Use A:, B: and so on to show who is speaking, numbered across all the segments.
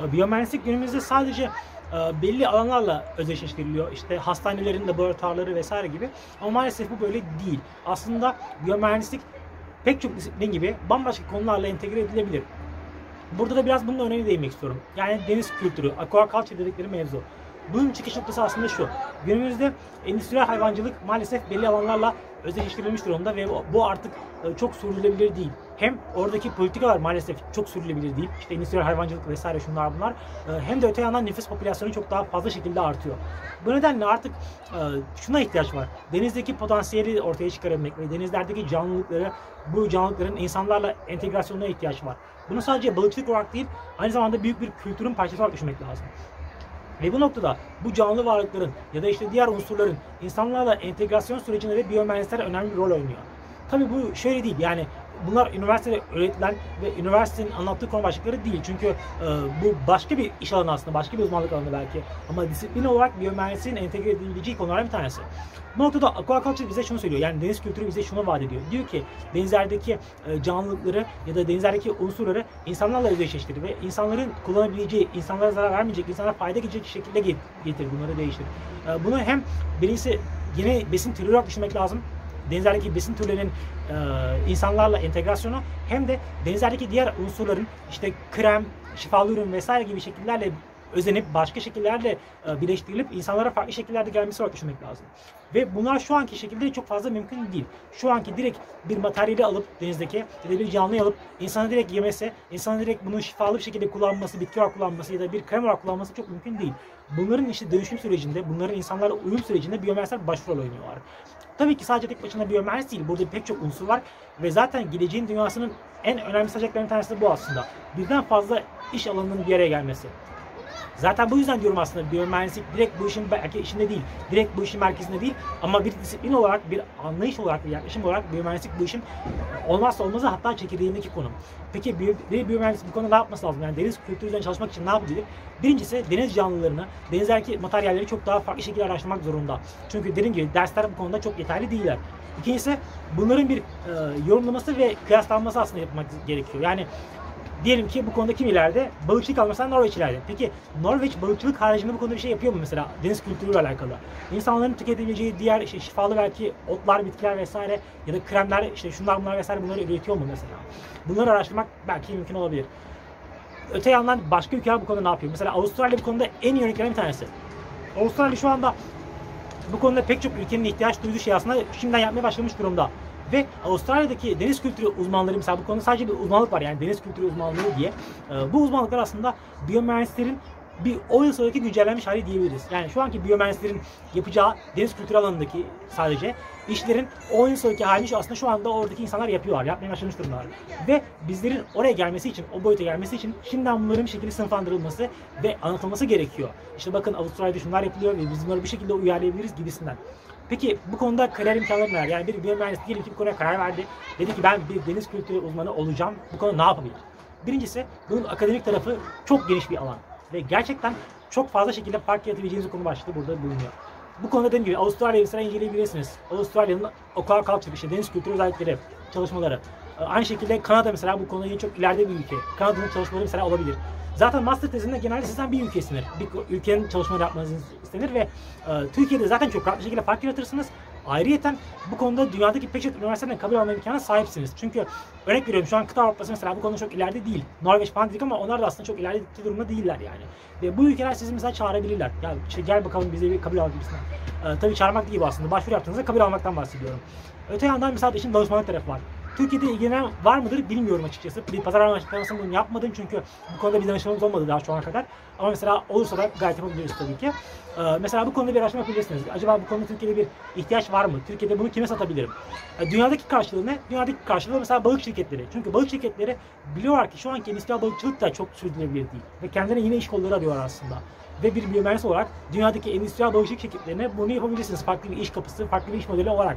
A: E, biyomühendislik günümüzde sadece e, belli alanlarla özdeşleştiriliyor. İşte hastanelerin laboratuvarları vesaire gibi. Ama maalesef bu böyle değil. Aslında biyomühendislik pek çok disiplin gibi bambaşka konularla entegre edilebilir. Burada da biraz bunun önemine değinmek istiyorum. Yani deniz kültürü, aquaculture dedikleri mevzu. Bunun çıkış noktası aslında şu. Günümüzde endüstriyel hayvancılık maalesef belli alanlarla özdeşleştirilmiş durumda ve bu artık e, çok sürdürülebilir değil. Hem oradaki politikalar maalesef çok sürdürülebilir değil. İşte endüstriyel hayvancılık vesaire şunlar bunlar. E, hem de öte yandan nüfus popülasyonu çok daha fazla şekilde artıyor. Bu nedenle artık e, şuna ihtiyaç var. Denizdeki potansiyeli ortaya çıkarabilmek ve denizlerdeki canlılıkları, bu canlılıkların insanlarla entegrasyonuna ihtiyaç var. Bunu sadece balıkçılık olarak değil, aynı zamanda büyük bir kültürün parçası olarak düşünmek lazım. Ve bu noktada bu canlı varlıkların ya da işte diğer unsurların insanlarla entegrasyon sürecinde de biyomühendisler önemli bir rol oynuyor. Tabii bu şöyle değil yani bunlar üniversitede öğretilen ve üniversitenin anlattığı konu başlıkları değil. Çünkü e, bu başka bir iş alanı aslında, başka bir uzmanlık alanı belki. Ama disiplin olarak biyomühendisliğin entegre edilebileceği konulardan bir tanesi. Bu noktada aquaculture bize şunu söylüyor. Yani deniz kültürü bize şunu vaat ediyor. Diyor ki denizlerdeki e, canlılıkları ya da denizlerdeki unsurları insanlarla özdeşleştir ve insanların kullanabileceği, insanlara zarar vermeyecek, insanlara fayda gelecek şekilde getir bunları değiştir. E, bunu hem birincisi yine besin türü olarak düşünmek lazım denizlerdeki besin türlerinin e, insanlarla entegrasyonu hem de denizlerdeki diğer unsurların işte krem, şifalı ürün vesaire gibi şekillerle özenip başka şekillerle e, birleştirilip insanlara farklı şekillerde gelmesi olarak düşünmek lazım. Ve bunlar şu anki şekilde çok fazla mümkün değil. Şu anki direkt bir materyali alıp denizdeki ya da bir canlıyı alıp insana direkt yemesi, insana direkt bunu şifalı bir şekilde kullanması, bitki olarak kullanması ya da bir krem olarak kullanması çok mümkün değil. Bunların işte dönüşüm sürecinde, bunların insanlarla uyum sürecinde biyomühendisler başrol oynuyorlar. Tabii ki sadece tek başına biyomühendis değil. Burada pek çok unsur var ve zaten geleceğin dünyasının en önemli seçeneklerinden tanesi bu aslında. Birden fazla iş alanının bir araya gelmesi. Zaten bu yüzden diyorum aslında biyomühendislik direkt bu işin belki içinde değil, direkt bu işin merkezinde değil ama bir disiplin olarak, bir anlayış olarak, bir yaklaşım olarak biyomühendislik bu işin olmazsa olmazı hatta çekirdeğindeki konu. Peki bir biyomühendis bu konuda ne yapması lazım? Yani deniz kültürü üzerine çalışmak için ne yapabilir? Birincisi deniz canlılarını, denizdeki materyalleri çok daha farklı şekilde araştırmak zorunda. Çünkü dediğim gibi dersler bu konuda çok yeterli değiller. İkincisi bunların bir e, yorumlaması ve kıyaslanması aslında yapmak gerekiyor. Yani Diyelim ki bu konuda kim ileride? Balıkçılık almışsan Norveç ileride. Peki Norveç balıkçılık haricinde bu konuda bir şey yapıyor mu mesela deniz kültürüyle alakalı? İnsanların tüketebileceği diğer işte şifalı belki otlar, bitkiler vesaire ya da kremler işte şunlar bunlar vesaire bunları üretiyor mu mesela? Bunları araştırmak belki mümkün olabilir. Öte yandan başka ülkeler bu konuda ne yapıyor? Mesela Avustralya bu konuda en iyi örneklerden bir tanesi. Avustralya şu anda bu konuda pek çok ülkenin ihtiyaç duyduğu şey aslında şimdiden yapmaya başlamış durumda. Ve Avustralya'daki deniz kültürü uzmanları mesela bu konuda sadece bir uzmanlık var yani deniz kültürü uzmanlığı diye. Ee, bu uzmanlıklar aslında biyomühendislerin bir 10 yıl sonraki güncellenmiş hali diyebiliriz. Yani şu anki biyomühendislerin yapacağı deniz kültürü alanındaki sadece işlerin 10 yıl sonraki halini aslında şu anda oradaki insanlar yapıyorlar, yapmaya başlamış durumdalar. Ve bizlerin oraya gelmesi için, o boyuta gelmesi için şimdiden bunların bir şekilde sınıflandırılması ve anlatılması gerekiyor. İşte bakın Avustralya'da şunlar yapılıyor ve biz bunları bir şekilde uyarlayabiliriz gibisinden. Peki bu konuda kariyer imkanları neler? Yani bir biyomühendis diyelim ki bu konuya karar verdi. Dedi ki ben bir deniz kültürü uzmanı olacağım. Bu konuda ne yapabilir? Birincisi bunun akademik tarafı çok geniş bir alan. Ve gerçekten çok fazla şekilde fark yaratabileceğiniz konu başlığı burada bulunuyor. Bu konuda dediğim gibi Avustralya'yı mesela inceleyebilirsiniz. Avustralya'nın aquaculture işte deniz kültürü özellikleri, çalışmaları. Aynı şekilde Kanada mesela bu konuda çok ileride bir ülke. Kanada'nın çalışmaları mesela olabilir. Zaten master tezinde genelde sizden bir ülke istenir. Bir ülkenin çalışmaları yapmanızı istenir ve e, Türkiye'de zaten çok rahat bir şekilde fark yaratırsınız. Ayrıyeten bu konuda dünyadaki pek çok üniversiteden kabul alma imkanına sahipsiniz. Çünkü örnek veriyorum şu an kıta Avrupa'sı mesela bu konuda çok ileride değil. Norveç falan dedik ama onlar da aslında çok ileride durumda değiller yani. Ve bu ülkeler sizi mesela çağırabilirler. Ya işte gel bakalım bize bir kabul al gibisinden. Ee, tabii çağırmak değil bu aslında. Başvuru yaptığınızda kabul almaktan bahsediyorum. Öte yandan mesela işin danışmanlık tarafı var. Türkiye'de ilgilenen var mıdır bilmiyorum açıkçası. Bir pazar araştırmasını bunu yapmadım çünkü bu konuda bir danışmanımız olmadı daha şu ana kadar. Ama mesela olursa da gayet yapabiliriz tabii ki. Ee, mesela bu konuda bir araştırma yapabilirsiniz. Acaba bu konuda Türkiye'de bir ihtiyaç var mı? Türkiye'de bunu kime satabilirim? Ee, dünyadaki karşılığı ne? Dünyadaki karşılığı mesela balık şirketleri. Çünkü balık şirketleri biliyorlar ki şu anki endüstriyel balıkçılık da çok sürdürülebilir değil. Ve kendilerine yine iş kolları arıyorlar aslında ve bir biyomühendis olarak dünyadaki endüstriyel balıkçılık şirketlerine bunu yapabilirsiniz. Farklı bir iş kapısı, farklı bir iş modeli olarak.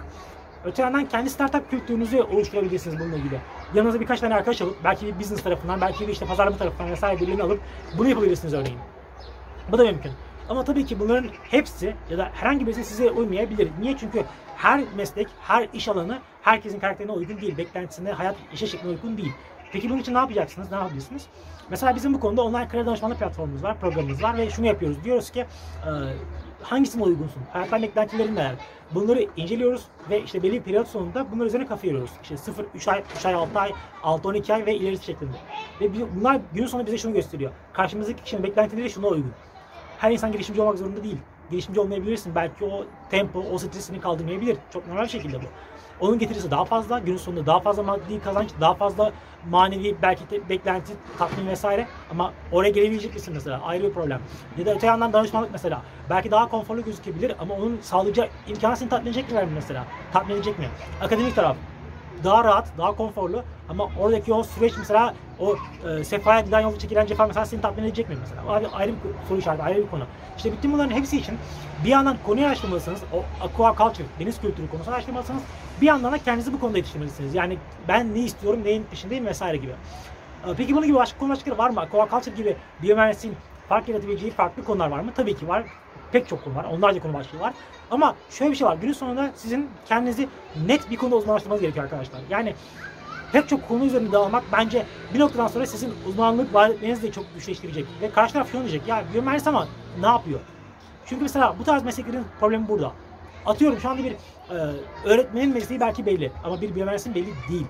A: Öte yandan kendi startup kültürünüzü oluşturabilirsiniz bununla ilgili. Yanınıza birkaç tane arkadaş alıp belki bir business tarafından, belki bir işte pazarlama tarafından vesaire birilerini alıp bunu yapabilirsiniz örneğin. Bu da mümkün. Ama tabii ki bunların hepsi ya da herhangi birisi size uymayabilir. Niye? Çünkü her meslek, her iş alanı herkesin karakterine uygun değil. Beklentisine, hayat, işe şekline uygun değil. Peki bunun için ne yapacaksınız? Ne yapabilirsiniz? Mesela bizim bu konuda online kariyer danışmanlık platformumuz var, programımız var ve şunu yapıyoruz. Diyoruz ki hangisine uygunsun? Hayattan beklentilerin neler? Bunları inceliyoruz ve işte belli bir periyot sonunda bunlar üzerine kafa yoruyoruz. İşte 0, 3 ay, 3 ay, 6 ay, 6, 12 ay ve ilerisi şeklinde. Ve bunlar günün sonunda bize şunu gösteriyor. Karşımızdaki kişinin beklentileri şuna uygun. Her insan girişimci olmak zorunda değil. Girişimci olmayabilirsin. Belki o tempo, o stresini kaldırmayabilir. Çok normal şekilde bu. Onun getirisi daha fazla, günün sonunda daha fazla maddi kazanç, daha fazla manevi belki de beklenti, tatmin vesaire. Ama oraya gelebilecek misin mesela? Ayrı bir problem. Ya da öte yandan danışmanlık mesela. Belki daha konforlu gözükebilir ama onun sağlayacağı imkanı seni tatmin edecek mi mesela? Tatmin edecek mi? Akademik taraf daha rahat, daha konforlu ama oradaki o süreç mesela o e, sefaya giden yolda çekilen cefa mesela seni tatmin edecek mi mesela? O ayrı, ayrı bir soru işareti, ayrı bir konu. İşte bütün bunların hepsi için bir yandan konuyu araştırmalısınız, o aquaculture, deniz kültürü konusunu araştırmalısınız. Bir yandan da kendinizi bu konuda yetiştirmelisiniz. Yani ben ne istiyorum, neyin peşindeyim vesaire gibi. E, peki bunun gibi başka konu başlıkları var mı? Aquaculture gibi biyomühendisliğin fark yaratabileceği farklı konular var mı? Tabii ki var. Pek çok konu var. Onlarca konu başlığı var. Ama şöyle bir şey var. Günün sonunda sizin kendinizi net bir konuda uzmanlaştırmanız gerekiyor arkadaşlar. Yani pek çok konu üzerinde dağılmak bence bir noktadan sonra sizin uzmanlık vaat etmenizi de çok güçleştirecek. Ve karşı taraf şunu diyecek. Ya biyomühendis ama ne yapıyor? Çünkü mesela bu tarz mesleklerin problemi burada. Atıyorum şu anda bir e, öğretmenin mesleği belki belli ama bir biyomühendisin belli değil.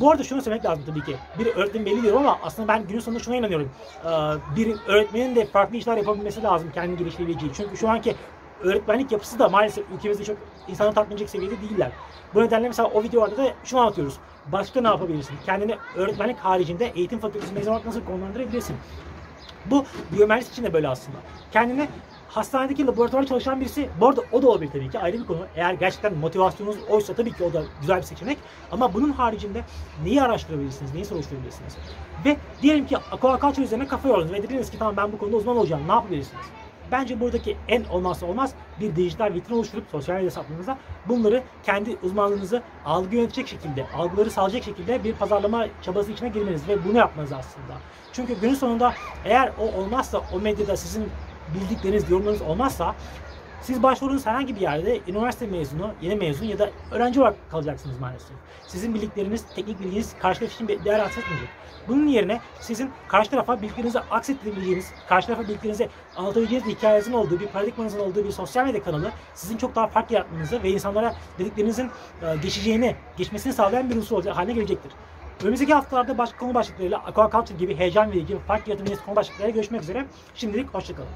A: Bu arada şunu söylemek lazım tabii ki. Bir öğretmen belli diyorum ama aslında ben günün sonunda şuna inanıyorum. Ee, bir öğretmenin de farklı işler yapabilmesi lazım kendini geliştirebileceği. Çünkü şu anki öğretmenlik yapısı da maalesef ülkemizde çok insanı tatmin seviyede değiller. Bu nedenle mesela o videolarda da şunu anlatıyoruz. Başka ne yapabilirsin? Kendini öğretmenlik haricinde eğitim fakültesi mezun olarak nasıl konumlandırabilirsin? Bu biyomühendis için de böyle aslında. Kendini hastanedeki laboratuvar çalışan birisi, bu arada o da olabilir tabii ki ayrı bir konu. Eğer gerçekten motivasyonunuz oysa tabii ki o da güzel bir seçenek. Ama bunun haricinde neyi araştırabilirsiniz, neyi soruşturabilirsiniz? Ve diyelim ki aquaculture üzerine kafa yordunuz ve dediniz ki tamam ben bu konuda uzman olacağım, ne yapabilirsiniz? Bence buradaki en olmazsa olmaz bir dijital vitrin oluşturup sosyal medya hesaplarınıza bunları kendi uzmanlığınızı algı yönetecek şekilde, algıları sağlayacak şekilde bir pazarlama çabası içine girmeniz ve bunu yapmanız aslında. Çünkü günün sonunda eğer o olmazsa o medyada sizin bildikleriniz, yorumlarınız olmazsa siz başvurduğunuz herhangi bir yerde üniversite mezunu, yeni mezun ya da öğrenci olarak kalacaksınız maalesef. Sizin bildikleriniz, teknik bilginiz karşı taraf için değer atfetmeyecek. Bunun yerine sizin karşı tarafa bildiklerinizi aksettirebileceğiniz, karşı tarafa bildiklerinizi anlatabileceğiniz hikayenizin olduğu, bir paradigmanızın olduğu bir sosyal medya kanalı sizin çok daha fark yaratmanızı ve insanlara dediklerinizin e, geçeceğini, geçmesini sağlayan bir unsur haline gelecektir. Önümüzdeki haftalarda başka konu başlıklarıyla aquaculture gibi heyecan verici, fark yaratabileceğiniz konu başlıklarıyla görüşmek üzere. Şimdilik hoşçakalın.